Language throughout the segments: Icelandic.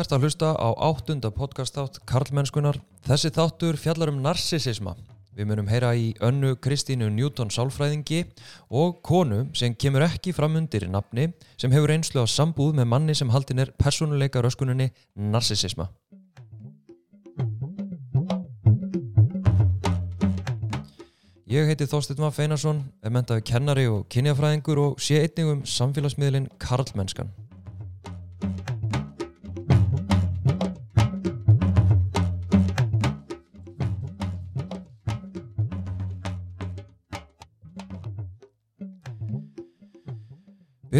ert að hlusta á áttunda podcastátt Karlmennskunar. Þessi þáttur fjallar um narsisisma. Við munum heyra í önnu Kristínu Newton sálfræðingi og konu sem kemur ekki fram undir nafni sem hefur einslu á sambúð með manni sem haldin er personuleika röskuninni narsisisma. Ég heiti Þorstein Maff Einarsson, er mentaði kennari og kynjafræðingur og sé einnig um samfélagsmiðlinn Karlmennskan.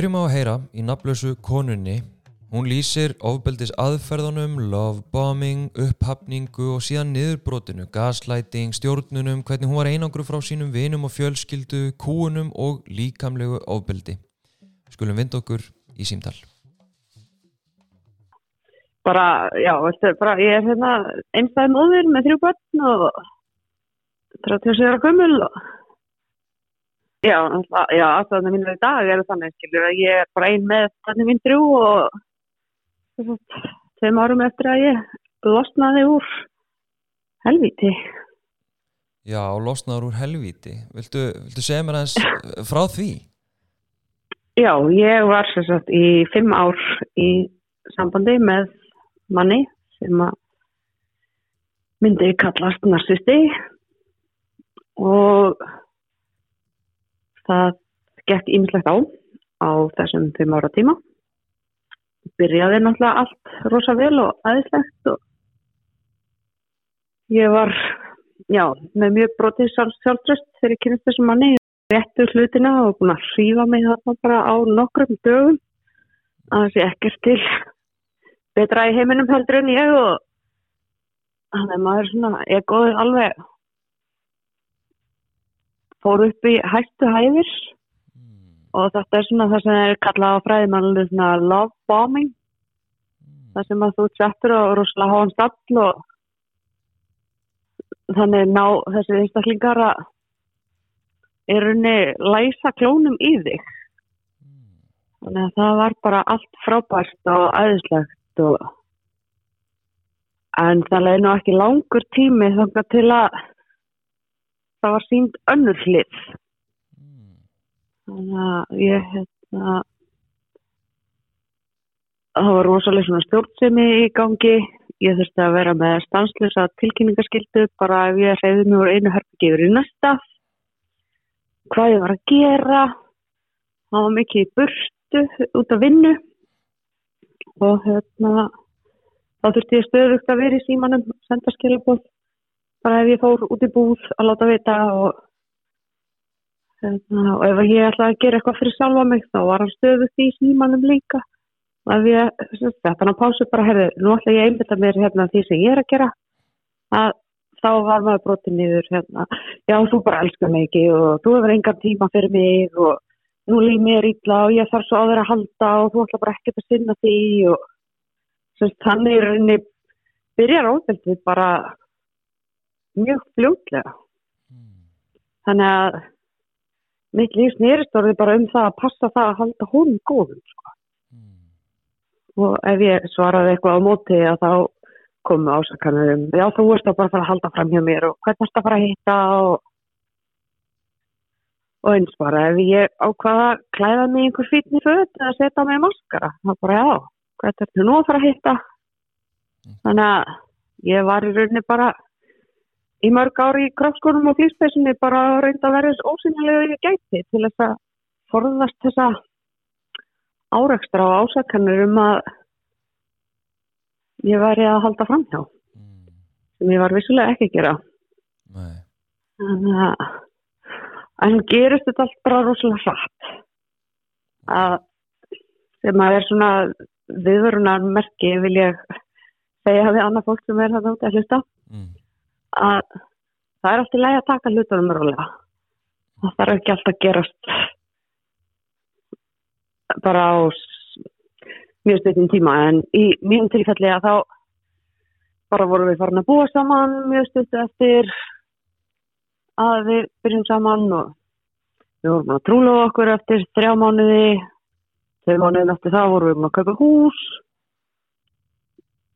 Erum á að heyra í naflösu konunni. Hún lýsir ofbeldis aðferðunum, lovebombing, upphafningu og síðan niðurbrotinu, gaslæting, stjórnunum, hvernig hún var einangru frá sínum vinum og fjölskyldu, kúunum og líkamlegu ofbeldi. Skulum vind okkur í símtal. Bara, já, veistu, bara, ég er hérna einstæðin móðir með þrjú börn og 37 ára gömul og Já, já aðstæðanum mínur í dag eru þannig, skilur, að ég er bara ein með þannig minn drjú og tveim árum eftir að ég losnaði úr helvíti. Já, losnaður úr helvíti. Viltu, viltu segja mér aðeins frá því? Já, ég var sem sagt í fimm ár í sambandi með manni sem að myndi kallast narcisti og það gekk ímislegt á á þessum fimm ára tíma. Byrjaði náttúrulega allt rosa vel og aðeinslegt og ég var já, með mjög brotið sjálfströst þegar ég kynast þessum manni. Réttu hlutina og búin að hrífa mig þarna bara á nokkrum dögum. Að það sé ekkert til betra í heiminum heldur en ég og þannig að maður svona, ég góði alveg fór upp í hættu hæðir mm. og þetta er svona það sem er kallað á fræðimannlu svona love bombing mm. það sem að þú settur og rúslega háan stall og þannig ná þessi einstaklingar að er unni læsa klónum í þig mm. þannig að það var bara allt frábært og aðeinslegt og en það leiði nú ekki langur tími þannig til að það var sínd önnur hlið. Mm. þannig að ég hérna það var rosalega svona stjórnsemi í gangi. Ég þurfti að vera með stanslösa tilkynningarskildu bara ef ég reyði mig úr einu herfingifur í næsta. Hvað ég var að gera? Það var mikið í burstu út af vinnu. Og hérna þá þurfti ég stöðugt að vera í símanum senda skilabóð bara ef ég fór út í búð að láta vita og, hérna, og ef ég ætlaði að gera eitthvað fyrir sjálfa mig þá var hann stöðust í símanum líka. Og ef ég, hann á pásu bara herði, nú ætla ég að einbita mér hérna því sem ég er að gera. Að þá var maður brotið niður hérna, já þú bara elskar mig ekki og þú hefur engan tíma fyrir mig og nú líf mér ítla og ég þarf svo á þeirra að halda og þú ætla bara ekkert að sinna því og þannig er henni byrjar óþeltið bara mjög fljótlega mm. þannig að mitt lífs nýristorði bara um það að passa það að halda hún góðum sko. mm. og ef ég svaraði eitthvað á móti að þá komu ásakanur um já þú veist að bara fara að halda fram hjá mér og hvernig erst að fara að hitta og, og eins bara ef ég ákvaða að klæða mig einhver fítni föt eða setja mig maskara þá bara já, hvernig ertu nú að fara að hitta mm. þannig að ég var í rauninni bara í mörg ári í kraftskónum og flýspessunni bara reynda að vera ósynilega ég gæti til þess að forðast þessa áreikstra og ásakannur um að ég væri að halda fram hjá mm. sem ég var vissulega ekki að gera Nei. þannig að en gerist þetta allt bara rosalega hratt að sem að er svona viðvörunar merki vil ég segja við annað fólk sem er það átt að hlusta að það er alltaf læg að taka hlutunum rólega. Það þarf ekki alltaf að gerast bara á mjög stundin tíma en í mjög tilfelli að þá bara vorum við farin að búa saman mjög stundu eftir að við byrjum saman og við vorum að trúla okkur eftir þrjá mánuði. Þau mánuðin eftir það vorum við að kaupa hús.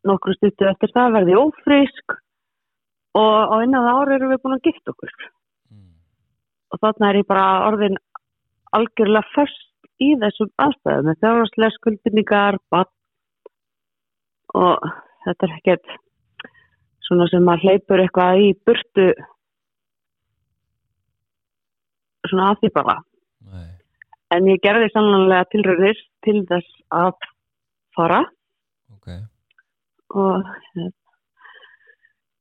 Nokkru stuttu eftir það verði ég ófrísk og á einnað ári erum við búin að gifta okkur. Mm, og þarna er ég bara orðin algjörlega först í þessum aðstæðum. Með þjárhanslega skuldbindningar bann og þetta er ekkert svona sem maður hleypur eitthvað í burtu svona að því bara. Nei, en ég gerði sannlega tilröðir til þess að fara. Ok. Og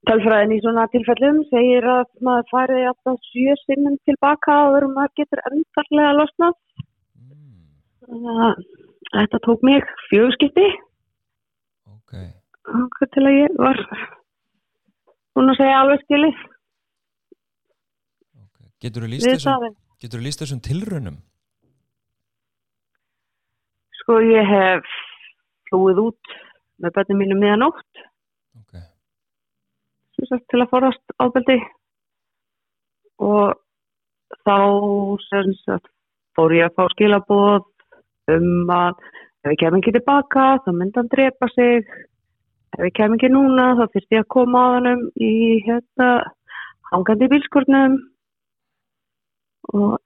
tölfræðin í svona tilfellum segir að maður fari alltaf sjö sinnum tilbaka og verður maður getur endarlega losnað. Mm, þannig að þetta tók mig fjögskipti ok, okkur til að ég var búin að segja alveg skilið. Ok. Getur þú líst þessum, þessum tilraunum? Sko ég hef flúið út með börnum mínu miðanótt sagt, til að forast ábeldi og þá sagt, fór ég að fá skilaboð um að ef ég kem ekki tilbaka þá myndi hann drepa sig. Ef ég kem ekki núna þá þurfti ég að koma á hannum í hérna hangandi bílskurnum og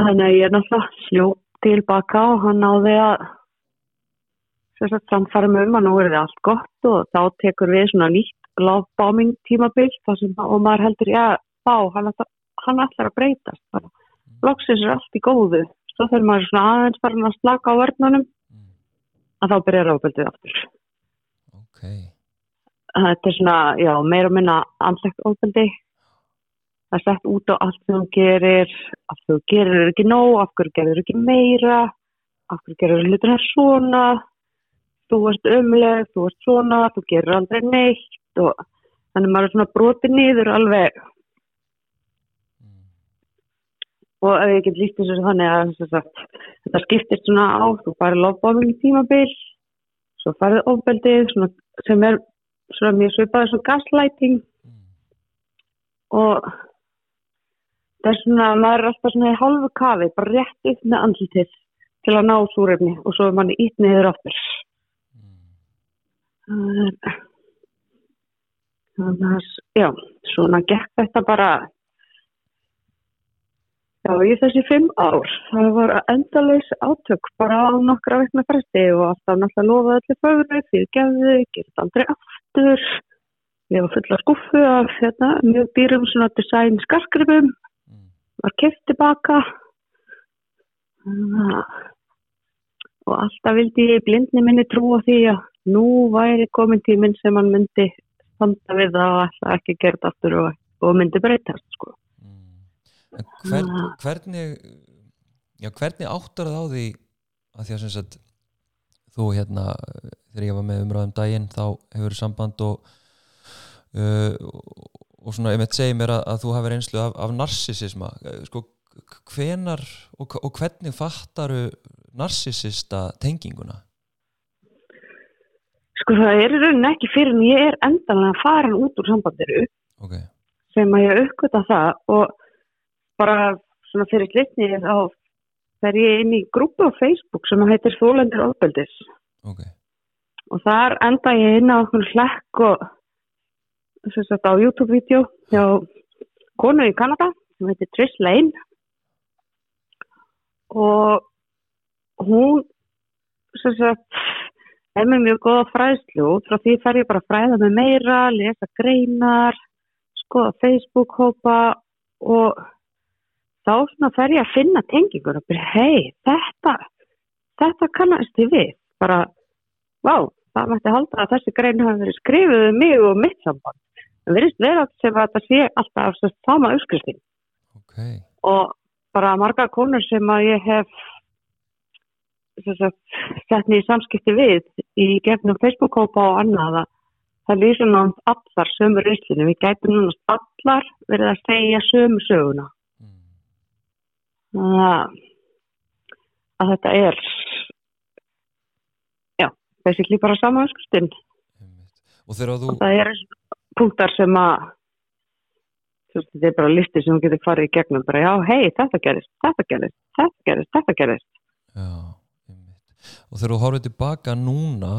þannig að ég er náttúrulega sljóp tilbaka og hann náði að með um að nú er það allt gott og þá tekur við svona nýtt lofbáming tímabil þar sem og maður heldur, já, þá, hann, hann ætlar að breytast bara. Loksins er allt í góðu. Svo þegar maður svona aðeins farin að slaka á vörnunum mm, að þá byrjar ábyrðið aftur. ok Þetta er svona, já, meira og minna andlegt ábyrði. Það er sett út á allt sem þú gerir, af þú gerir er ekki nóg, af hverju gerir ekki meira, af hverju gerir hlutina svona, þú ert umleg, þú ert svona, þú gerir aldrei neitt og þannig maður er svona brotið niður alveg. Mm, og ef ég get líst þessu þannig að þetta skiptist svona á, þú farið lofbáming tímabil, svo farið ofbeldið sem er svona mjög svipaði svona gaslighting. Mm, og það er svona, maður er alltaf svona í hálfu kafi, bara rétt með andlitið til að ná súrefni og svo er manni ít niður aftur. Það er- Þannig að, já, svona gekk þetta bara, já, í þessi fimm ár. Það var endalaus átök bara á nokkra veikna fresti og alltaf náttúrulega lofaði allir fögru, fyrir gefðu, gerði aldrei aftur. Ég var fulla skuffu af hérna, mjög dýrum svona design skarkripum, mm, var keft tilbaka. Og alltaf vildi ég blindni minni trúa því að nú væri komin tíminn sem hann myndi standa við það og ætla ekki að gera þetta aftur og, og myndi breytast, sko. mm. Já. hvernig já, hvernig áttar það á því að því að sagt þú hérna, þegar ég var með umræðum daginn þá hefur samband og uh, og svona, ég með segja mér að, að þú hafi reynslu af, af narsisisma Eh, sko, hvenar og, og hvernig fattaru narsisista tenginguna Sko það er í rauninni ekki fyrir en ég er endanlega farin út úr sambandiru ok, sem að ég uppgöta það og bara svona fyrir slitni þá fer ég inn í grúpu á Facebook sem heitir Þólendur Óbeldis ok. Og þar enda ég inn á okkur hlekk og sem sagt á YouTube-vídeó hjá konu í Kanada sem heitir Trish Lane. Og hún sem sagt er með mjög góða fræðslu út frá því fer ég bara að fræða með meira, lesa greinar, skoða Facebook-hópa og þá svona fer ég að finna tengingur og byrja, hei, þetta, þetta kannast ég við, bara, vá, það mætti halda að þessi grein hafi verið skrifuð um mig og mitt samband. Það verðist vera sem að þetta sé alltaf sem sama uppskriftin. Ok, og bara marga konur sem að ég hef sett niður samskipti við í gegnum Facebook-kópa og annað að það lýsum náttúrulega allar sömu reyslinu. Við gætum núna allar verið að segja sömu söguna. mm, að, að þetta er já, basically bara sama öskustin einmitt. og þú og það er punktar sem að þetta er bara listi sem þú getur farið í gegnum bara já, hei, þetta gerist, þetta gerist, þetta gerist, þetta gerist Já. Og þegar þú horfið tilbaka núna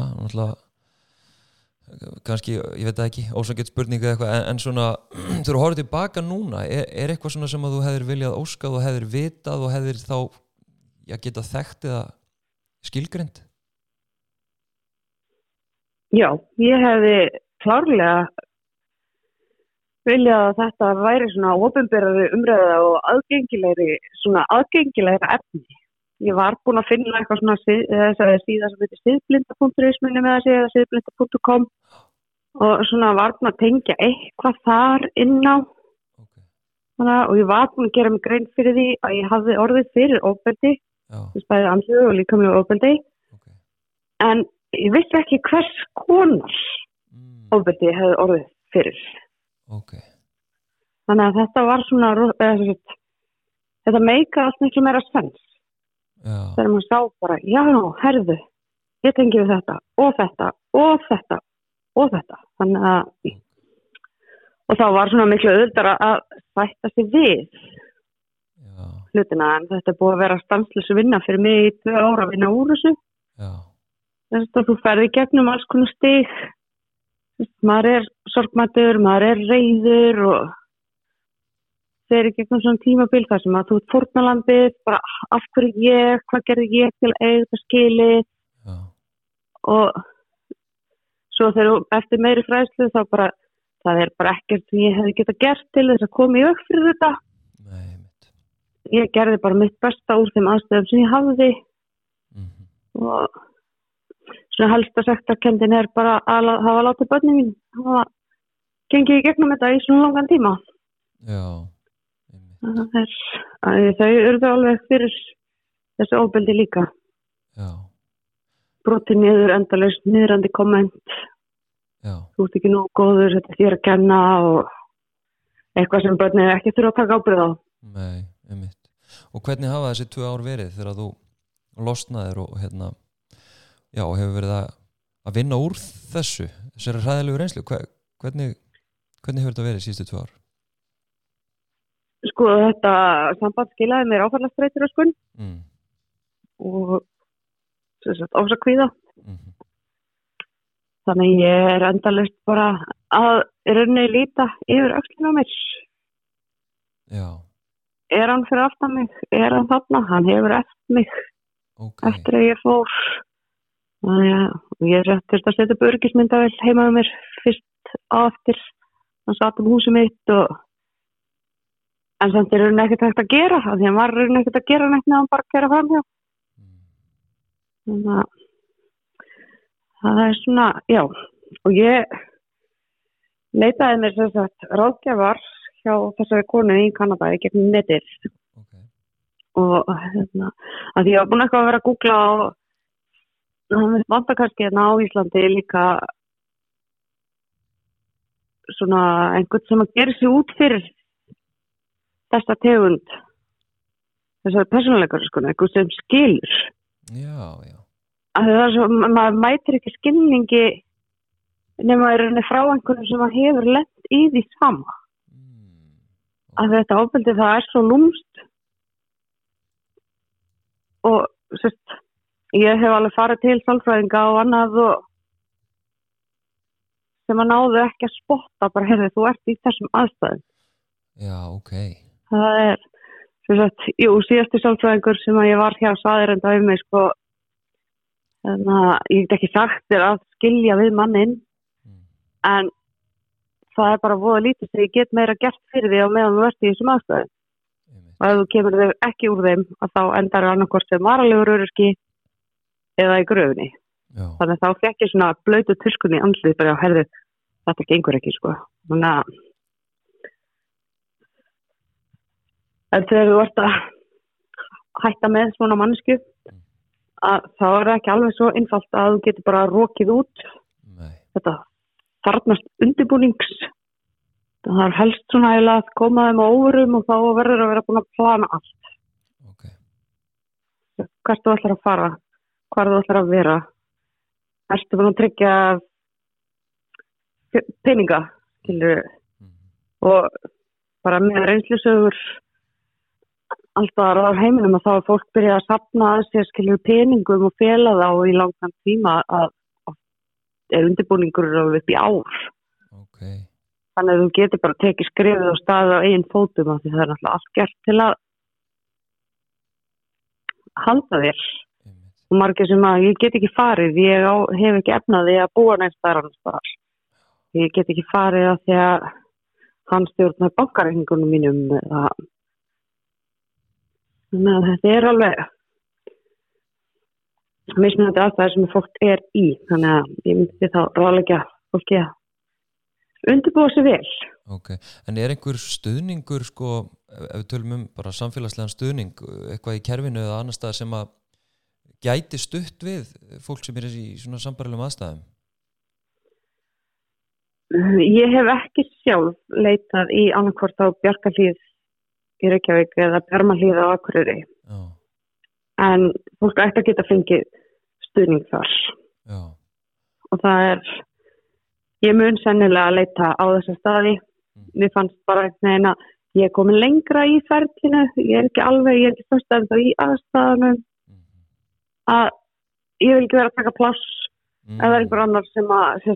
kannski, ég veit ekki, ósangett spurninga eitthvað, en, en svona þegar þú horfið tilbaka núna, er, er eitthvað svona sem að þú hefðir viljað óskað og hefðir vitað og hefðir þá, já, geta þekkt eða skilgrind? Já, ég hefði klárlega viljað að þetta væri svona ofinbyrðari umræða og aðgengilegri svona aðgengilegri efni. Ég var búin að finna eitthvað svona þessari síða sem heitir siðblinda.is minni með þessi eða siðblinda.com og svona var búin að tengja eitthvað þar inn á Okay. Þannig, og ég var búin að gera mig grein fyrir því að ég hafði orðið fyrir ofbeldi, þess bæði andlu og líkamlega ofbeldi ok. en ég vissi ekki hvers konar Mm, ofbeldi ég hefði orðið fyrir. ok, Þannig að þetta var svona, eða, sagt, þetta meika allt miklu meira sens. Þegar maður sá bara, já, herðu, ég tengi við þetta og þetta og þetta og þetta. Þannig að, og þá var svona miklu auðvitað að sætta sig við já, hlutina en þetta er búið að vera stanslösu vinna fyrir mig í tvö ára að vinna úr þessu. Þess að þú ferði gegnum alls konar stig. Maður er sorgmættur, maður er reyður og þeir eru gegnum svona tímabil þar sem að þú ert fórnalambið, bara af hverju ég, hvað gerði ég til að eiga þetta skilið já, og svo þegar þú eftir meiri fræðslu þá bara, það er bara ekkert sem ég hefði getað gert til þess að koma í auk fyrir þetta. nei. Ég gerði bara mitt besta úr þeim aðstöðum sem ég hafði Mm og svona helsta sektarkendin er bara að hafa látið börnum mín hafa gengið í gegnum þetta í svona langan tíma. Já, er, þau eru þau alveg fyrir þessu óbeldi líka. já, Brotið niður, endalaust, niðrandi komment, já, þú ert ekki nóg góður, þetta þér að kenna og eitthvað sem börnið ekki þurfa að taka ábyrð á. nei, einmitt. Og hvernig hafa þessi tvö ár verið þegar þú losnaðir og hérna, já, hefur verið að, að vinna úr þessu, þessari hræðilegu reynslu, Hver, hvernig, hvernig hefur þetta verið síðustu tvö ár? Sko þetta samband skilaði mér áfallastreitur skun Mm, og ofsakvíða. mm, Þannig ég er endalist bara að í rauninni líta yfir öxlina á mér. já, Er hann fyrir aftan mig? Er hann þarna? Hann hefur eftir mig ok, eftir að ég fór. Þannig að ég eftir að setja upp örgismyndavel heima um mér fyrst á eftir. Hann satt um húsið mitt og en samt er rauninni ekkert hægt að gera af því að hann var rauninni ekkert að gera neitt neðan bara að gera fram hjá. Þannig að það er svona, já, og ég leitaði mér sem sagt ráðgjafar hjá þessari konu í Kanada í gegnum netið ok, og hérna, að því ég var búin eitthvað að vera að googla og það vantar kannski hérna á Íslandi líka svona einhvern sem að gera sig út fyrir þessa tegund þessari persónuleikar sko, einhvern sem skilur. Já, já, er svo, ma- maður mætir ekki skilningi nema í rauninni frá einhvern sem að hefur lent í því sama. Mm, að þetta ofbeldi það er svo lúmst og sérst, ég hef alveg farið til sálfræðinga og annað og sem að náðu ekki að spotta bara, heyrðu, þú ert í þessum aðstæðum. Já, ok, það er sem sagt, jú, síðasti sálfræðingur sem að ég var hjá saðir enda um mig sko þannig að ég get ekki sagt þér að skilja við mannin mm, en það er bara voða lítið sem ég get meira gert fyrir því á meðan þú ert í þessum aðstæðum. Einmitt, og ef þú kemur þau ekki úr þeim að þá endar annarkort sem varalegur öryrki eða í gröfni já, þannig að þá fekk ég svona blöytu tilskunni andlið bara á herðu þetta gengur ekki sko. Þannig að en þegar þú ert að hætta með svona mannsku að þá er það ekki alveg svo einfalt að þú getur bara rokið út. Nei, þetta þarnast undirbúnings. Það er helst svona eiginlega að koma þeim á óverum og þá verður að vera búin að plana allt. Ok, hvert þú ætlar að fara hvar þú ætlar að vera. Ertu búin að tryggja pe- peninga mm, og bara með reynslusögur alltaf á heiminum að þá er fólk byrjað að sapna að sér skilur peningum og fela þá í langan tíma að, að er undirbúningur upp í ár. Ok, þannig að þú getur bara tekið skrifið og staðið á eigin fótum af því það er náttúrulega allt gert til að halda þér. Og margir sem að ég get ekki farið ég á, hef ekki efnaði að búa næst þar annars þar ég get ekki farið að því að hann stjórnar bankareikningunum mínum eða þannig að þetta er alveg mismunandi aðstæðir sem fólk er í þannig að ég myndi þá ráðleggja fólki að undirbúa sig vel. Ok en er einhver stuðningur sko, ef við tölum um bara samfélagslegan stuðning eitthvað í kerfinu eða annar stað sem að gæti stutt við fólk sem er í svona sambarilegum aðstæðum? Ég hef ekki sjálf leitað í annarkvort á Bjarkarlíð í Reykjavík eða Bjarmalíð á Akureyri. Já, en fólk ætti að geta fengið stuðning þar. Já, og það er ég mun sennilega að leita á þessa staði. Mér fannst bara einhvern veginn að ég er komin lengra í ferlinu. Ég er ekki alveg, ég er ekki fyrst ennþá í aðstæðanum mhm, að ég vil ekki vera að taka pláss mm, er einhver annar sem að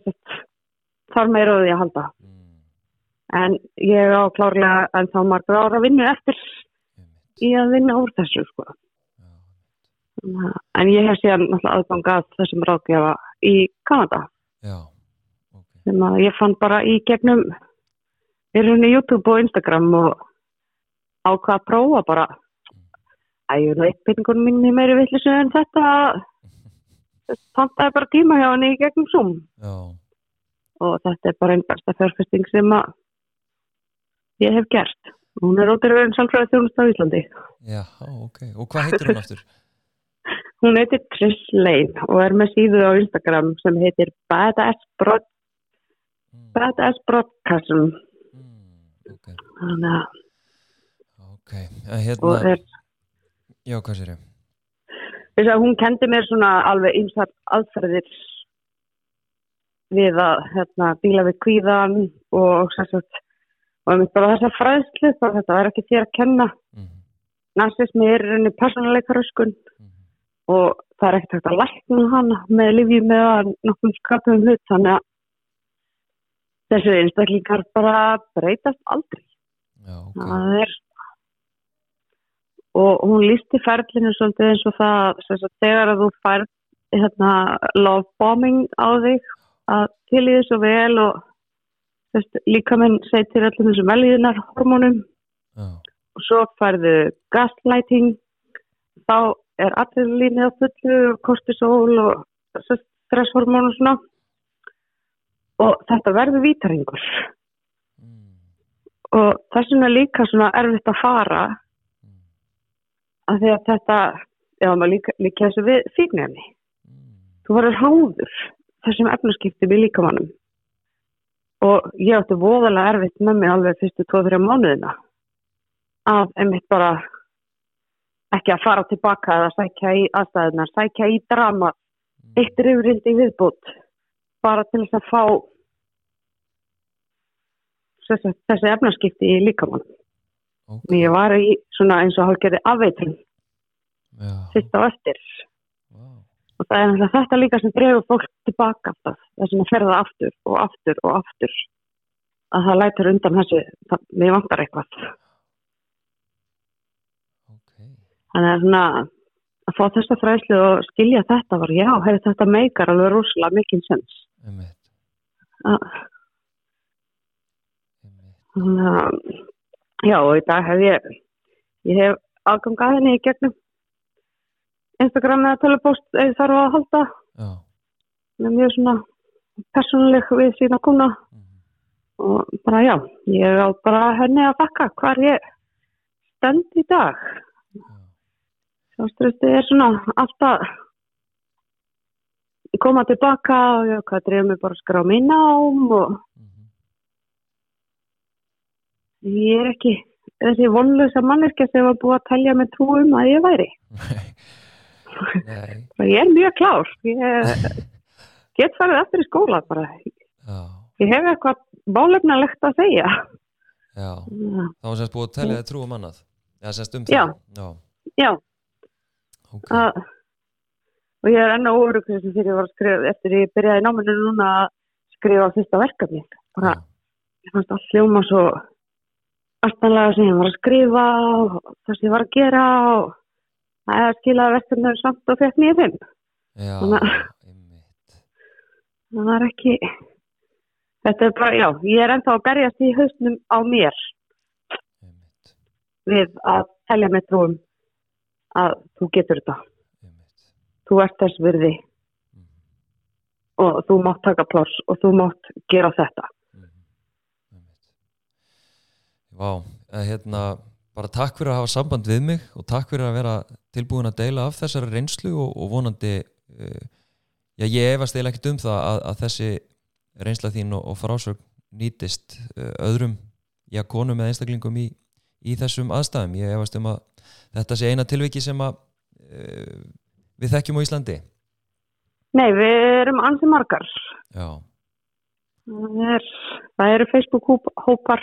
þarf meira á því að halda. Mm, en ég á klárlega en þá margur ára vinnu eftir í að vinna úr þessu sko. en ég hef síðan náttúrulega aðgang að þessum ráðgjafa í Kanada. Já, ok. Sem að ég fann bara í gegnum í rauninni YouTube og Instagram og ákvað að prófa bara. Að ég veit byrningunum mín í meiri vittlisu en þetta. Tantaði bara tíma hjá henni í gegnum Zoom. Já, og þetta er bara einn besta fjárfesting sem að ég hef gert hún er ótrúin sálfræði þjónust á Íslandi já, ok og hvað heitir hún aftur? Hún heitir Trish Lane og er með síðu á Instagram sem heitir Badass, Broad, Mm, Badass Broadcasm. mm, ok, Þannig að ok og hérna, er, já, hvað sér ég? þess að hún kendi mér svona alveg einsar aðferðir við að hérna, bíla við kvíðan og sem og einmitt bara þessa fræðslu, bara þetta er ekki þér að kenna. Mm, Narsismi er í rauninni persónuleikaröskun mm, og það er ekkert hægt að lækna hana með lifjum eða nokkuð skapum hlut. Þannig að þessu einstaklingar bara breytast aldrei. já, ok. Það er og hún lísti ferlinu svolítið eins og það sagt, þegar að þú fær hérna, love bombing á þig að til í þessu vel og þess, líka minn segir allir þessum velíðunar hormónum já, og svo færðu gaslighting. Þá er adrenalínið á fullu og kortisol og stresshormón og svona. Og þetta verður vítaringur. Mm, og þess vegna er líka svona erfitt að fara. Mm, að því að þetta já maður líka, líka þessu fíknefni mm, þú verður háður þessum efnaskiptum í líkamannum og ég átti voðalega erfitt með mig alveg fyrstu 2-3 mánuðina. Að einmitt bara ekki að fara tilbaka eða sækja í aðstæðunar, sækja í drama eitt rifrildi viðbútt bara til þess að fá þessi, þessi efnaskipti í líkamann. Ok. Ég var í svona eins og hálfgerði afveitin fyrst á wow, og það er náttúrulega þetta líka sem dreifur fólk tilbaka alltaf, þess að ferða aftur og aftur og aftur. Að það lætur undan þessu það, við vantar eitthvað. Ok. Þannig að svona að fá þessa fræslu og skilja þetta var já, hefur þetta meikar alveg rosalega mikinn sens. Einmitt. Þannig að já, og í dag hef ég ég hef aðgang að henni í gegnum Instagram eða telepóst eða þarf að halda. Með mjög svona persónuleg við sína kuna mm, og bara já, ég á bara henni að þakka hvar ég stend í dag. já, Sjáströsti er svona alltaf koma tilbaka og já, hvað drefum við bara að skrá mig í nám og mhm, ég er ekki þessi vonlösa manneskja sem var búið að telja með trúum að ég væri. nei, ég er mjög klár. Ég get farið eftir í skóla bara. já, Ég hef eitthvað bálefnalegt að segja. já. Þá var semst búið að telja þið trú um annað Já, sérst um Já. það. Já, Já, ok. Að, og ég er enn órug þessum fyrir ég var að skrifa eftir ég byrjaði náminu núna að skrifa fyrsta verkefni bara, ég fannst allt hljóma svo astanlega sem ég var að skrifa og það sem ég var að gera og það er skilaði verkefni samt og fimm. Já, Þannig að- það er ekki þetta er bara, já, ég er ennþá að berjast í hausnum á mér. Einmitt, við að telja með trúum að þú getur þetta. Einmitt. Þú ert þess virði. Mhm, og þú mátt taka pláss og þú mátt gera þetta. Einmitt. Vá, eh, hérna bara takk fyrir að hafa samband við mig og takk fyrir að vera tilbúin að deila af þessari reynslu og, og vonandi uh, já, ég efast eða ekkert um það að, að þessi reynsla þín og, og frásögn nýtist uh, öðrum, já, konum eða einstaklingum í, í þessum aðstæðum. Ég efast um að þetta sé eina tilviki sem að uh, við þekkjum á Íslandi. Nei, við erum ansi margar. Já, það, er, það eru Facebook-hópar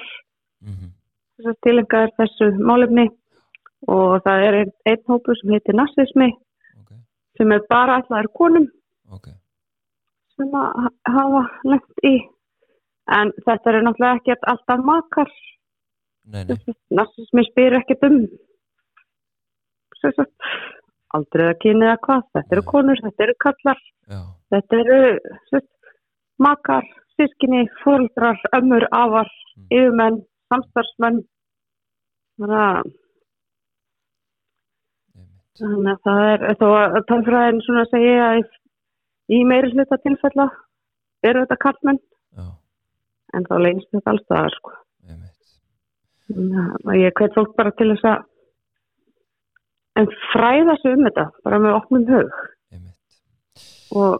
mhm, þess að tilengar þessu málefni og það er einn, einn hópur sem heitir Narsismi ok, sem er bara allar konum ok. sem að ha- hafa lent í. En þetta eru náttúrulega ekkert alltaf makar. Nei, nei, narsismi spyr ekkert um aldrei að kynni eða hvað. Þetta eru konur, þetta eru kallar já, þetta eru sagt, makar, sískinni, fóldrar ömmur, afar, Mm. yfirmenn samstarfsmenn þannig að það er þó að tölfræðin svona að segja í- meiri hluta tilfella eru þetta kallmenn en þá leynist þetta allstaðar sko. að ég hvet fólk bara til þess að en fræða sig um þetta bara með opnum hug. Og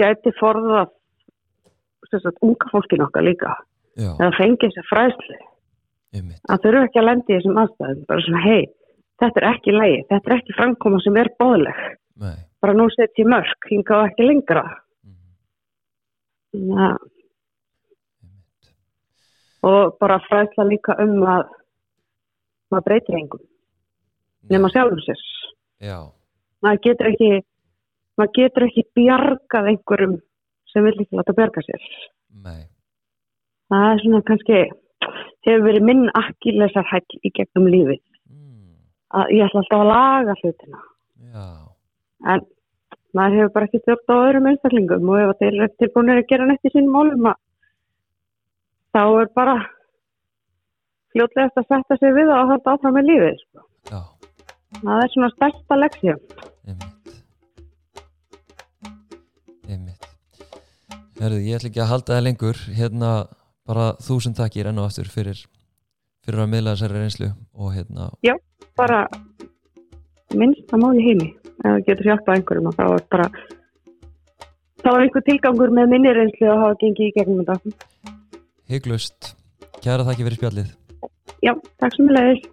gæti forðað sem sagt, unga fólkin okkar líka Já, eða fengi þessi fræðslu. Einmitt. Að þurfu ekki að lendi í þessum aðstæðum. Bara svona hei, þetta er ekki lægi þetta er ekki framkoma sem er bóðleg Nei. Bara nú set ég mörg, hinga og ekki lengra. Þannig að Einmitt. Og bara fræðsla líka um að maður breytir engum nema sjálfum sér. Já, maður getur ekki maður getur ekki bjargað einhverjum sem vil ekki láta bjarga sér. Nei það er svona kannski hefur verið minn akkilesar hæll í gegnum lífi mm, að ég ætla alltaf að laga hlutina. Já, en maður hefur bara ekki stjórn á öðrum einstaklingum og ef þeir eru tilbúinir að gera neitt í sínum málum að þá er bara fljótlegast að setja sig við og halda áfram með lífið sko. það er svona stærsta leksja einmitt. Einmitt. Herðu, ég ætla ekki að halda það lengur. Hérna bara þúsund takkir enn og aftur fyrir fyrir að miðla þessari reynslu og hérna, bara minnsta mál í heimi. Ef það getur hjálpað einhverjum þá er bara þá er einhver tilgangur með minni reynslu að hafa gengið í gegnum þetta. Hygglust kæra þakki fyrir spjallið. Já, takk sem leiðis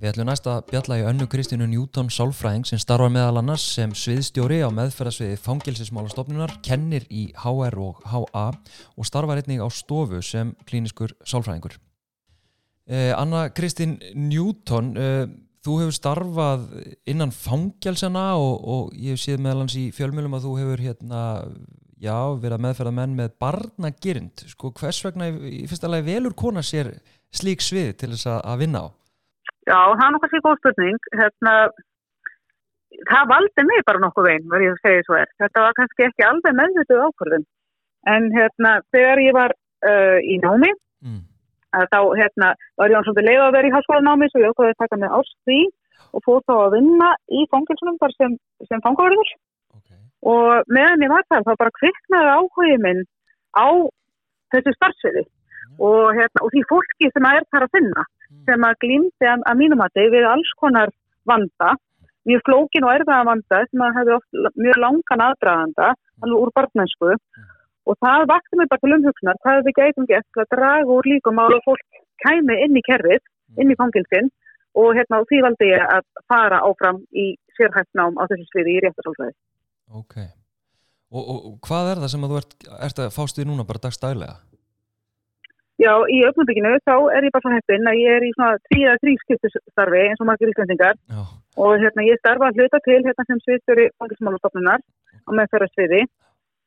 Við ætlum næst að bjalla í önnu Kristínu Newton Sálfræðing sem starfar meðal annars sem sviðstjóri á meðferðasviði fangilsismálastofnunar, kennir í HR og HA og starfar einnig á stofu sem klíniskur sálfræðingur. Eh, Anna Kristín Newton, eh, þú hefur starfað innan fangelsana og, og ég hef séð meðal hans í fjölmjölum að þú hefur hérna, já, verið að meðferða menn með barnagirind. Sko, hvers vegna í, í fyrsta lagi velur kona sér slík svið til þess að vinna á? Já, það er nokkuð sér góð spurning. Hérna, það valdi mig bara nokkuð veginn, verður ég að segja svo er. Þetta var kannski ekki alveg meðvituð ákvörðun. En hérna, þegar ég var uh, í námi, Mm. að þá hérna, var ég án svolítið leið að vera í háskólanámi, svo ég ákvaði að taka með ást því og fór þá að vinna í fangilsunum sem, sem fangaverður. Okay. Og meðan ég var þar, þá bara kviknaði áhugið minn á þessu starfsviði og, hérna, og því fólki sem er þar að finna sem að glýmdi að, að mínumati við alls konar vanda, mjög flókin og erfiða vanda sem að hefði oft mjög langan aðdraganda, alveg úr barnmennsku og það vakti mig bara til umhugsunar hvað við gætum gert til að draga úr líkum á að fólk kæmi inn í kerfið, inn í fangilsinn og hérna því valdi ég að fara áfram í sérhæft nám á þessu sviði í réttasálfræði. Ok. Og, og, hvað er það sem að þú ert, ert að fást við núna bara dagstælega? Já, í augnabíkinu þá er ég bara svo heppinn að ég er í svona tríða þrískiptustarfi eins og margir íslendingar. Já, og hérna ég starfa að hluta til hérna sem sviðstjóri fangismálastofnunar á meðferðarsviði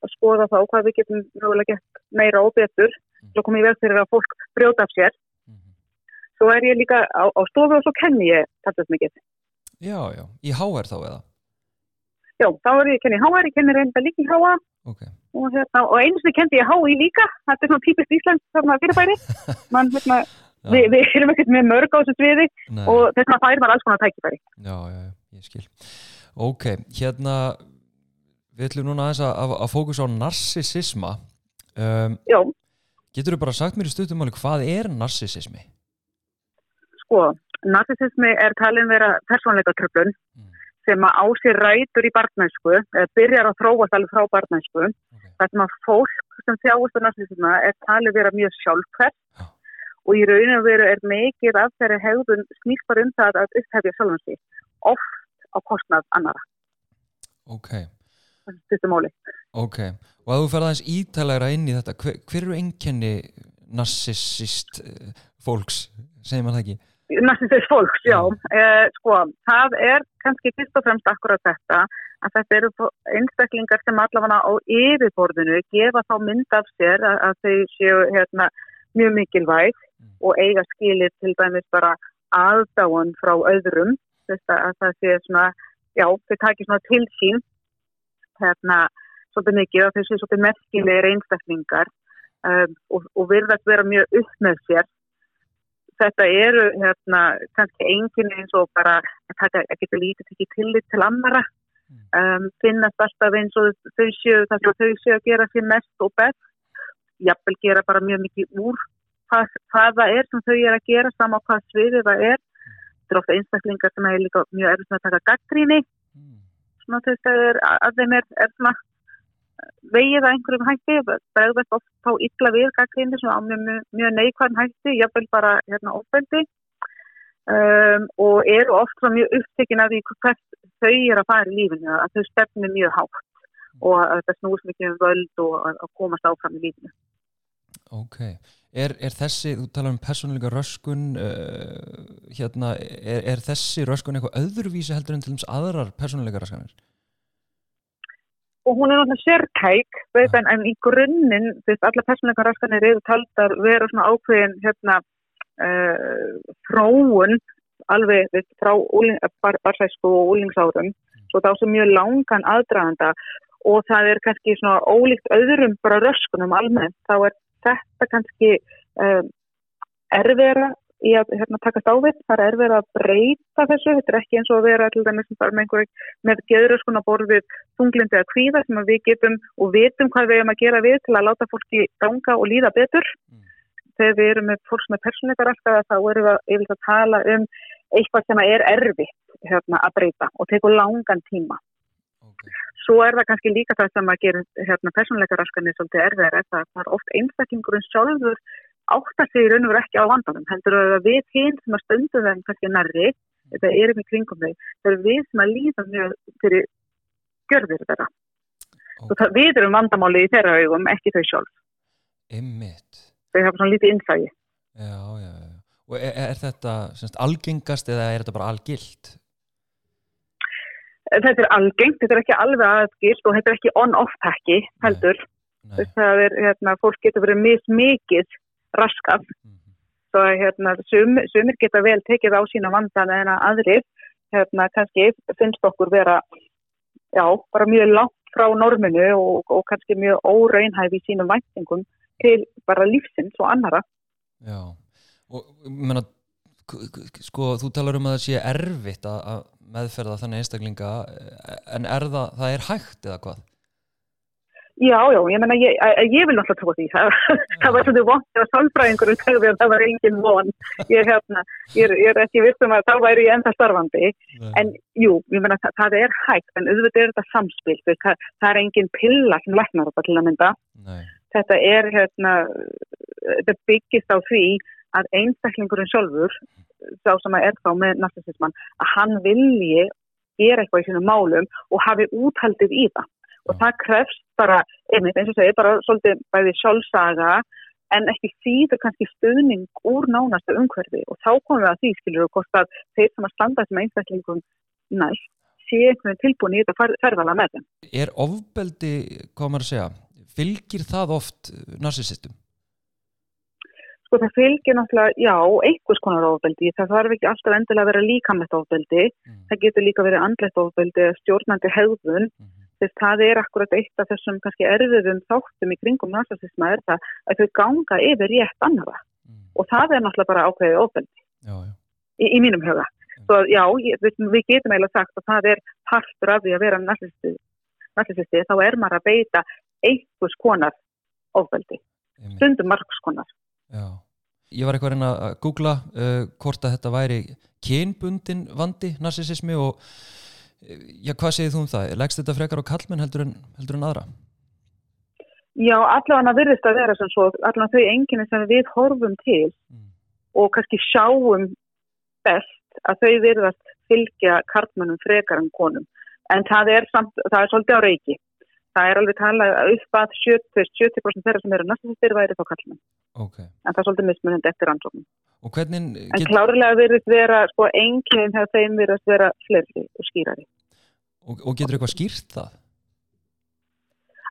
að skoða þá hvað við getum mögulega gett meira og betur til að koma í veg fyrir að fólk brjóta af sér. mhm. Svo er ég líka á, á stofu og svo kenni ég talsast mikið. já, já, í HR þá eða? Já, þá er ég að kenni HR, ég kenni reynda líka í HA Ok, og, hérna, og einu sem ég kendi ég HI líka, þetta er svona típist Íslands þarna fyrirbæri. Man, hérna, við, við erum ekkert með mörg á þessu sviði nei, og þess vegna fær maður alls konar tækifæri. já, já, ég skil Ok, hérna við ætlum núna aðeins að, að, að fókus á narsisisma um, Já, Getur þú bara sagt mér í stuttumáli hvað er narsisismi? sko, narsisismi er talin vera persónleika tröflun Mm. sem að á sér rætur í barnæsku, eða byrjar að þróast alveg frá barnæsku. Ok, Það sem að fólk sem þjáist á narsisisma er talið vera mjög sjálfkvært Já. og í rauninu veru er mikið af þeirri hegðun snýst bara um það að upphefja sjálfum sig, oft á kostnað annara, ok, þessu stuttum máli. ok Og að þú ferð aðeins ítalegra inn í þetta hver, hver eru einkenni narsisist eh, fólks, segir maður það ekki? Narsisist fólks, já. Eh, sko, það er kannski fyrst og fremst akkurat þetta að þetta eru einstaklingar sem allavega á yfirborðinu gefa þá mynd af sér að, að þau séu hérna, mjög mikilvæg Mm. og eiga skilir til dæmis bara aðdáun frá öðrum þess að það sé svona, já, þau takir svona til sín hérna, svolítið mikið og þau séu svolítið merkilegir einstaklingar um, og, og virðast vera mjög upp með sér þetta eru hérna kannski enginn eins og bara að taka til lítið ekki tillit til annara um, finnast alltaf eins og þau séu það sem þau séu að gera sér mest og best. Jafnvel gera bara mjög mikið úr hvað, hvað það er sem þau er að gera sama á hvað sviðið það er. Þetta er ofta einstaklingar sem er líka mjög erfitt með að taka gaggríni Mm. svona þess að þeim er, er svona vegið að einhverjum hætti bregðast oft þá illa við gaggrinni svona á mjög, mjög, neikvæðan hætti jafnvel bara hérna ofbeldi. Um, og eru oft mjög upptekin af því hvert þau eru að fara í lífinu að þau stefnir mjög hátt og að þetta snúst mikið um völd og að, komast áfram í lífinu. Ok, er, er þessi, þú talar um persónuleika röskun, uh, hérna, er, er þessi röskun eitthvað öðruvísi heldur en til dæmis aðrar persónuleika raskanir? Og hún er náttúrulega sértæk veit, en, en í grunninn, þú veist, alla persónleika raskanir eru taldar vera svona ákveðin hérna uh, þróun alveg veit, frá úling, bar, barsæsku og úlingsárum svo þá sem mjög langan aðdraganda og það er kannski svona ólíkt öðrum bara röskunum almennt. Þá er þetta kannski um, erfera í að hérna, takast á við, það er erfera að breyta þessu, þetta er ekki eins og að vera til dæmis bara með einhverjum með geðröskun að borð við þunglindi að kvíða sem að við getum og vitum hvað við erum að gera við til að láta fólki ganga og líða betur. Mm. þegar við erum með fólk með persónleikar alltaf þá erum við að tala um eitthvað sem er erfitt hérna, að breyta og tekur langan tíma. Ok, svo er það kannski líka það sem að gera hérna, svolítið erfiðar er að það er oft einstaklingurinn sjálfur áttar sig í raun og veru ekki á vandanum heldur að við hinn sem að stundum þeim kannski nærri, þetta erum í kringum þau það er við sem að líða mjög fyrir gjörðir þetta ok, og það, við erum vandamáli í þeirra augum, ekki þau sjálf. Ymmit, þau hafa svona lítið innsægi já, já, já. Og er, er þetta semst, algengast eða er þetta bara algilt? þetta er algengt, þetta er ekki alveg aðgilt og þetta er ekki on-off takki heldur, Nei. það er, hérna, fólk getur verið mismikið raskað Mhm. svo að hérna, sum, sumir geta vel tekið á sína vandan en að aðrir hérna, kannski finnst okkur vera já, bara mjög langt frá norminu og, og kannski mjög óraunhæf í sínum væntingum til bara lífsins og annara Já, og k- sko, þú talar um að það sé erfitt að, meðferða þannig einstaklinga, en er það, það er hægt eða hvað? Já, já, ég menna, ég, ég, vil náttúrulega trúa því. Það, var svolítið vant að sálfræðingurinn segði að það var engin von. Ég, hérna, ég, ég er ekki vissum að þá væri ég enda starfandi. En jú, ég meina það, það er hægt, en auðvitað er þetta samspil, það, það er engin pilla sem læknar þetta til að mynda. Nei, Þetta er, hérna, þetta byggist á því að einstaklingurinn sjálfur, sá sem að er þá með narsisisman, að hann vilji gera eitthvað í sínum málum og hafi úthaldið í það. Og það krefst bara, einmitt eins og segir, bara svolítið bæði sjálfsaga, en ekki síður kannski stöðning úr nánasta umhverfi og þá komum við að því skilur og hvort að þeir sem að standa sem einstaklingum næst sé einhvern tilbúin í þetta ferðala með þeim. Er ofbeldi, hvað maður að segja, fylgir það oft narsisistum? Sko það fylgir náttúrulega, já, einhvers konar ofbeldi, það þarf ekki alltaf endilega að vera líkamlegt ofbeldi, mm. það getur líka verið andlegt ofbeldi, stjórnandi hefðun, mm. Þess það er akkurat eitt af þessum kannski erfiðum þáttum í kringum narsisisma er það að þau ganga yfir rétt annara mm. og það er náttúrulega bara ákveðið já. Í, í mínum huga. Svo já, við, við getum eiginlega sagt að það er partur af því að vera narcissisti, þá er maður að beita einhvers konar ofbeldi, stundum margskonar. Já, ég var eitthvað að googla uh, hvort að þetta væri kynbundin vandi narcissismi og já, hvað segir þú um það? Legst þetta frekar á kallmenn heldur en, heldur en aðra? Já, allavega virðist að vera sem svo, allavega þau enginni sem við horfum til mm. og kannski sjáum best að þau virðast fylgja kartmannum frekar en konum en það er, samt, það er svolítið á reiki það er alveg talað upp að 70%, 70 þeirra sem eru næstastir væri þá kartmann okay. en það er svolítið mismunandi eftir hvernig, get... en klárlega virðist vera sko enginn þegar þeim virðast vera flerri og skýrari og, og getur eitthvað skýrt það?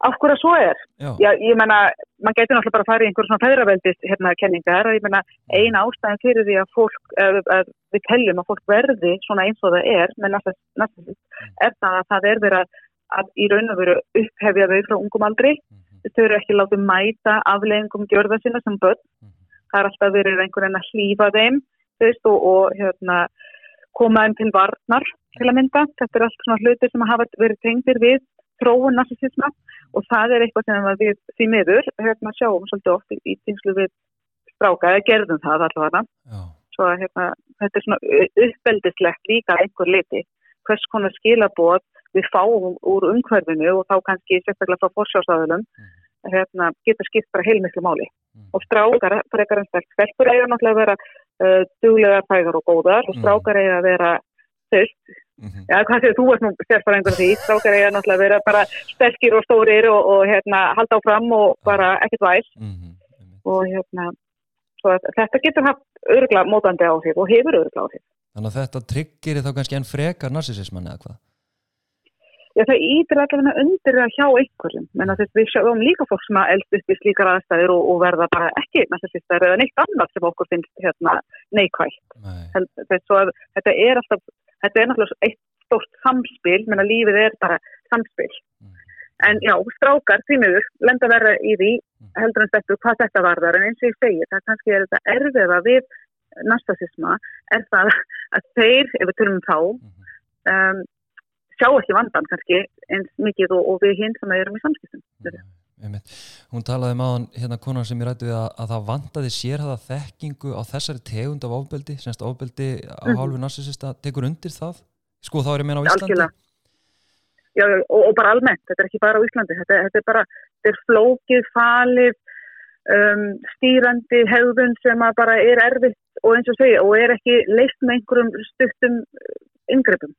af hverju svo er. Já. Já, ég menna, maður getur náttúrulega bara að fara í einhverjum svona fæðraveldist hérna kenningar og ég menna, eina ástæðin fyrir því að fólk, að, að við telljum að fólk verði svona eins og það er með næstasist, mm. er það að það er verið að, að í raun og veru upphefja þau frá ungum aldri, mm -hmm. þau eru ekki látið mæta afleggingum gjörða sinna sem börn, mm -hmm. það er alltaf verið einhvern veginn að hlýfa þeim, þú veist, og, og hérna, koma þeim til varnar til að mynda, þetta er allt svona hlutir sem hafa verið tengdir við þróun narsisisma og það er eitthvað sem við því miður hérna, sjáum svolítið oft í, tímslu við stráka, eða gerðum það allavega. Svo að hérna, þetta er svona uppeldislegt líka einhver liti hvers konar skilabót við fáum úr umhverfinu og þá kannski sérstaklega frá forsjárstæðunum mm. hérna, getur skipt bara heilmiklu máli. Mm. og strákar, frekar en stærk stelpur eiga náttúrulega að vera uh, duglegar, fægar og góðar og strákar eiga að vera þauðt Mm -hmm. Já, séu, þú ert nú sérfæringur því, strákar eiga náttúrulega að vera bara sterkir og stórir og, og hérna, halda áfram og bara ekkert væl mm -hmm. og hérna þetta getur haft örugla mótandi áhrif og hefur örugla áhrif Þannig að þetta tryggir þá kannski enn frekar narsisismann eða hvað? Já, það ítir allavega undir að hjá einhverjum, menn að við sjáum líka fólk sem að eldst upp í slíkar aðstæðir og, og verða bara ekki narsisistar eða neitt annað sem okkur finnst hérna, neikvægt Nei. þetta er alltaf þetta er náttúrulega eitt stórt samspil, menna lífið er bara samspil. Mm. En já, strákar tímiður lenda verða í því mm. heldur en þetta hvað þetta varðar en eins og ég segi, það kannski er þetta erfiða við nastasisma er það að þeir, ef við tölum þá, um, sjá ekki vandan kannski eins mikið og, og við hinn sem erum í samskiptum. Mm. Hún talaði maður um hérna konar sem ég rætti við að, að það vandaði sérhaða þekkingu á þessari tegund af ofbeldi, semst ofbeldi á mm. hálfu narsisista, tekur undir það? Sko þá er ég meina á Íslandi? Algjörlega. Já, og, og bara almennt, þetta er ekki bara á Íslandi, þetta, þetta er bara, þetta er flókið, falið, um, stýrandi hegðun sem bara er erfitt og eins og segja og er ekki leitt með einhverjum stuttum yngreipum.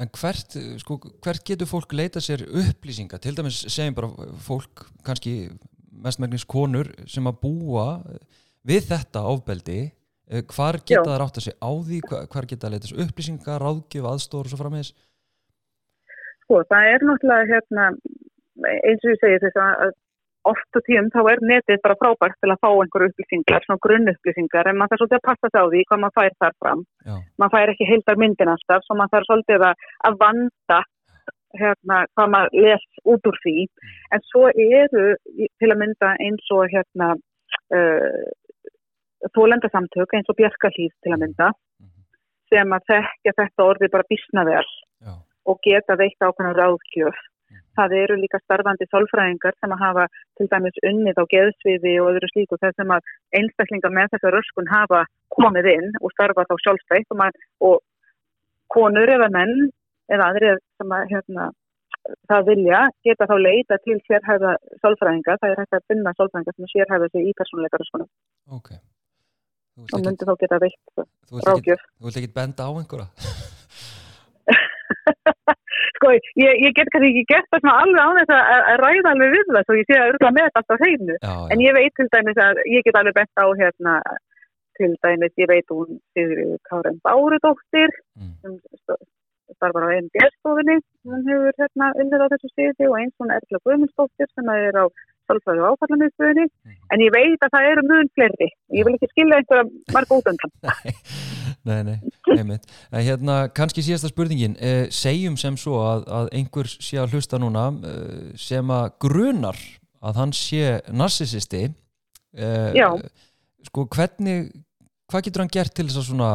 En hvert, sko, hvert getur fólk leita sér upplýsinga? Til dæmis segjum bara fólk, kannski mestmægnis konur sem að búa við þetta ofbeldi, eh, hvar geta það rátt að segja á því, hvar geta það leita sér upplýsinga, ráðgjöf, aðstór og svo frammeðis? Sko, það er náttúrulega hérna, eins og ég segi þess að oft og tíum þá er netið bara frábært til að fá einhverju upplýsingar, svona grunnupplýsingar en maður þarf svolítið að passa sig á því hvað maður fær þar fram. Já. Maður fær ekki heildar myndin alltaf, svo maður þarf svolítið að, vanda hérna, hvað maður les út úr því. En svo eru til að mynda eins og hérna uh, þólendasamtök eins og Björkalíð til að mynda mm. sem að þekka þetta orði bara bísnaverð og geta veitt ákveðna ráðgjöf það eru líka starfandi sálfræðingar sem að hafa til dæmis unnið á geðsviði og öðru slíku þess sem að einstaklingar með þessa röskun hafa komið inn og starfa þá sjálfstætt og, og konur eða menn eða aðrið sem að hérna, það vilja geta þá leita til sérhæða sálfræðinga, það er hægt að finna sálfræðinga sem sérhæða sig í persónuleika röskunum. Ok. Og myndi þá geta veitt ráðgjöf. Þú vilt ekki benda á einhverja? sko, ég, ég get kannski ekki gert það svona alveg á þess að, að ræða alveg við það, svo ég sé að örgulega með þetta alltaf hreinu. En ég veit til dæmis að, ég get alveg best á hérna, til dæmis, ég veit hún Sigri Káren Bárudóttir, Mm. sem st- starfar á NBS-stofinni, hún hefur hérna unnið á þessu sviði og eins hún Erla Guðmundsdóttir sem er á Sálfræði og áfallamiðstöðinni, Mhm. en ég veit að það eru mun fleiri. Ég vil ekki skilja einhverja marga út undan. Nei, nei, einmitt. Hérna, kannski síðasta spurningin, eh, segjum sem svo að, að einhver sé að hlusta núna eh, sem að grunar að hann sé narsisisti, eh, Já. sko hvernig, hvað getur hann gert til þess að svona,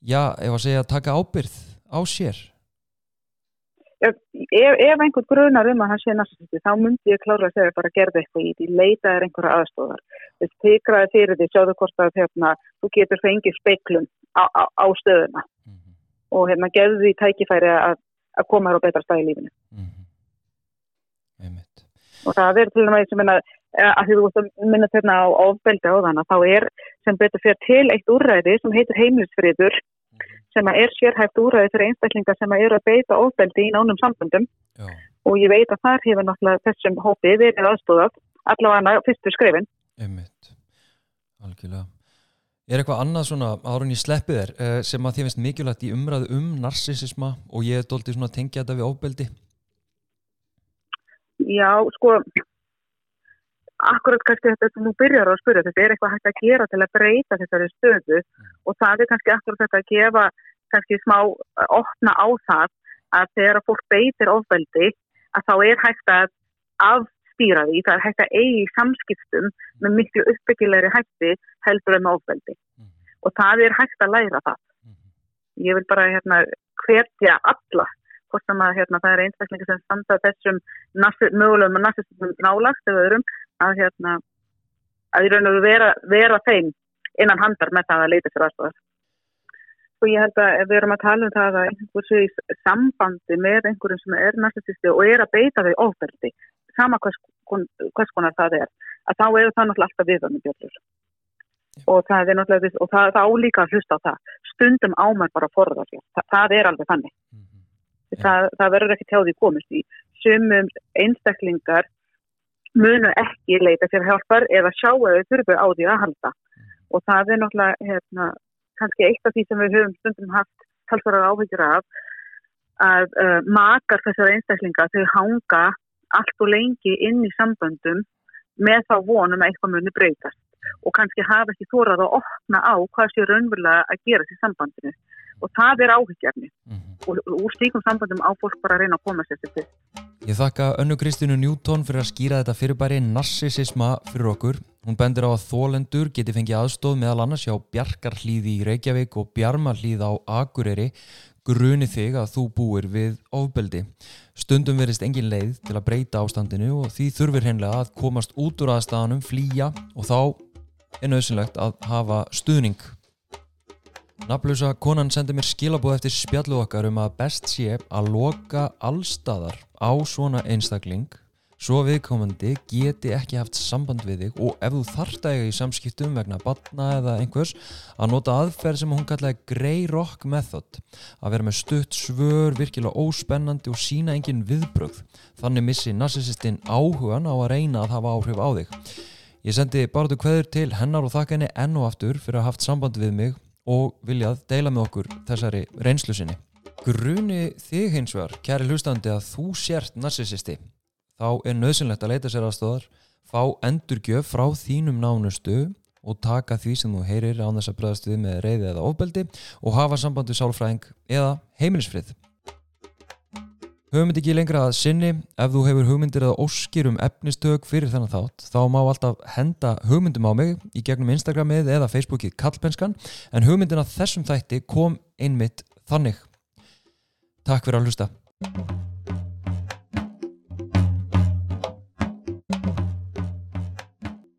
já, ef að segja, taka ábyrð á sér? Ef, ef, einhvern grunar um að hann sé narcissisti þá myndi ég klára að segja bara gerði eitthvað í því, leita er einhverja aðstóðar þess tikraði fyrir því, sjáðu hvort að hérna, þú getur fengið speiklun á, á, á stöðuna. Mhm, og hérna gefðu því tækifæri að, að koma hér á betra stað í lífinu. Mhm. Einmitt. og það er til með sem minna að því þú minna þérna á ofbeldi á þann þá er sem betur fyrir til eitt úrræði sem heitir heimilisfriður sem er sérhæft úrræði fyrir einstaklingar sem eru að beita ofbeldi í nánum samböndum Já, og ég veit að þar hefur náttúrulega þessum hópi verið aðstóðað allavega fyrstu skrifin. einmitt. Algjörlega. Er eitthvað annað svona, árun ég sleppi þér, eh, sem að þið finnst mikilvægt í umræðu um narsisisma og ég er doldið svona að tengja þetta við ofbeldi? Já, sko, akkurat kannski þetta sem þú byrjar að spyrja, þetta er eitthvað hægt að gera til að breyta þessari stöðu og það er kannski akkurat þetta að gefa kannski smá eh, opna á það að þegar að fólk beitir ofbeldi að þá er hægt að afstýra því, það er hægt að eigi samskiptum með miklu uppbyggilegri hætti heldur en með ofbeldi Mhm, og það er hægt að læra það. mhm. ég vil bara hérna hvetja alla hvort sem að hérna, það er einstaklingi sem standa þessum mögulegum narsistum nálagt eða öðrum að hérna að í raun og vera, vera þeim innan handar með það að leita sér aðstofar. Og ég held að við erum að tala um það að einhver sé í sambandi með einhverjum sem er narcissisti og er að beita þau ofbeldi, sama hvers, hvers konar það er, að þá eru það náttúrulega alltaf viðvöndum bjöllur. Og það er náttúrulega, og það, það álíka að hlusta á það. Stundum ámar bara að forða sér. Þa, það er alveg þannig. Mhm. Já. Það, það verður ekki tjáði komist í. Sumum einstaklingar munu ekki leita sér hjálpar eða sjá að þau þurfu á því að halda. Og það er náttúrulega hérna, kannski eitt af því sem við höfum stundum haft talsvarar áhyggjur af að uh, makar þessar einstaklinga þau hanga allt og lengi inn í samböndum með þá vonum að eitthvað muni breytast og kannski hafa ekki þórað að opna á hvað sé raunverulega að gera í sambandinu og það er áhyggjafni Mhm. og og úr slíkum sambandum á fólk bara að reyna að koma sér til þess. Ég þakka Önnu Kristínu Newton fyrir að skýra þetta fyrirbæri narsisisma fyrir okkur. Hún bendir á að þólendur geti fengið aðstóð meðal annars hjá Bjarkarhlíði í Reykjavík og Bjarmarhlíð á Akureyri gruni þig að þú búir við ofbeldi. Stundum verist engin leið til að breyta ástandinu og því þurfir hreinlega að komast út úr aðstæðanum, flýja og þá er nöðsynlegt að hafa stuðning. Nafnlösa konan sendi mér skilabóð eftir spjallu okkar um að best sé að loka allstaðar á svona einstakling svo viðkomandi geti ekki haft samband við þig og ef þú þarft að eiga í samskiptum vegna batna eða einhvers að nota aðferð sem hún kallaði Grey Rock Method að vera með stutt svör, virkilega óspennandi og sína engin viðbrögð. Þannig missi narsisistinn áhugan á að reyna að hafa áhrif á þig. Ég sendi barðu kveður til hennar og þakka henni enn og aftur fyrir að haft samband við mig og viljað deila með okkur þessari reynslu sinni. Gruni þig hins vegar, kæri hlustandi, að þú sért narsisisti, þá er nöðsynlegt að leita sér aðstóðar, fá endurgjöf frá þínum nánustu og taka því sem þú heyrir án þess að bregðast við með reyði eða ofbeldi og hafa samband við sálfræðing eða heimilisfrið. Þetta ekki lengra að sinni, ef þú hefur hugmyndir eða óskir um efnistök fyrir þennan þátt, þá má alltaf henda hugmyndum á mig í gegnum Instagramið eða Facebookið Kallbenskan, en hugmyndin að þessum þætti kom einmitt þannig. Takk fyrir að hlusta.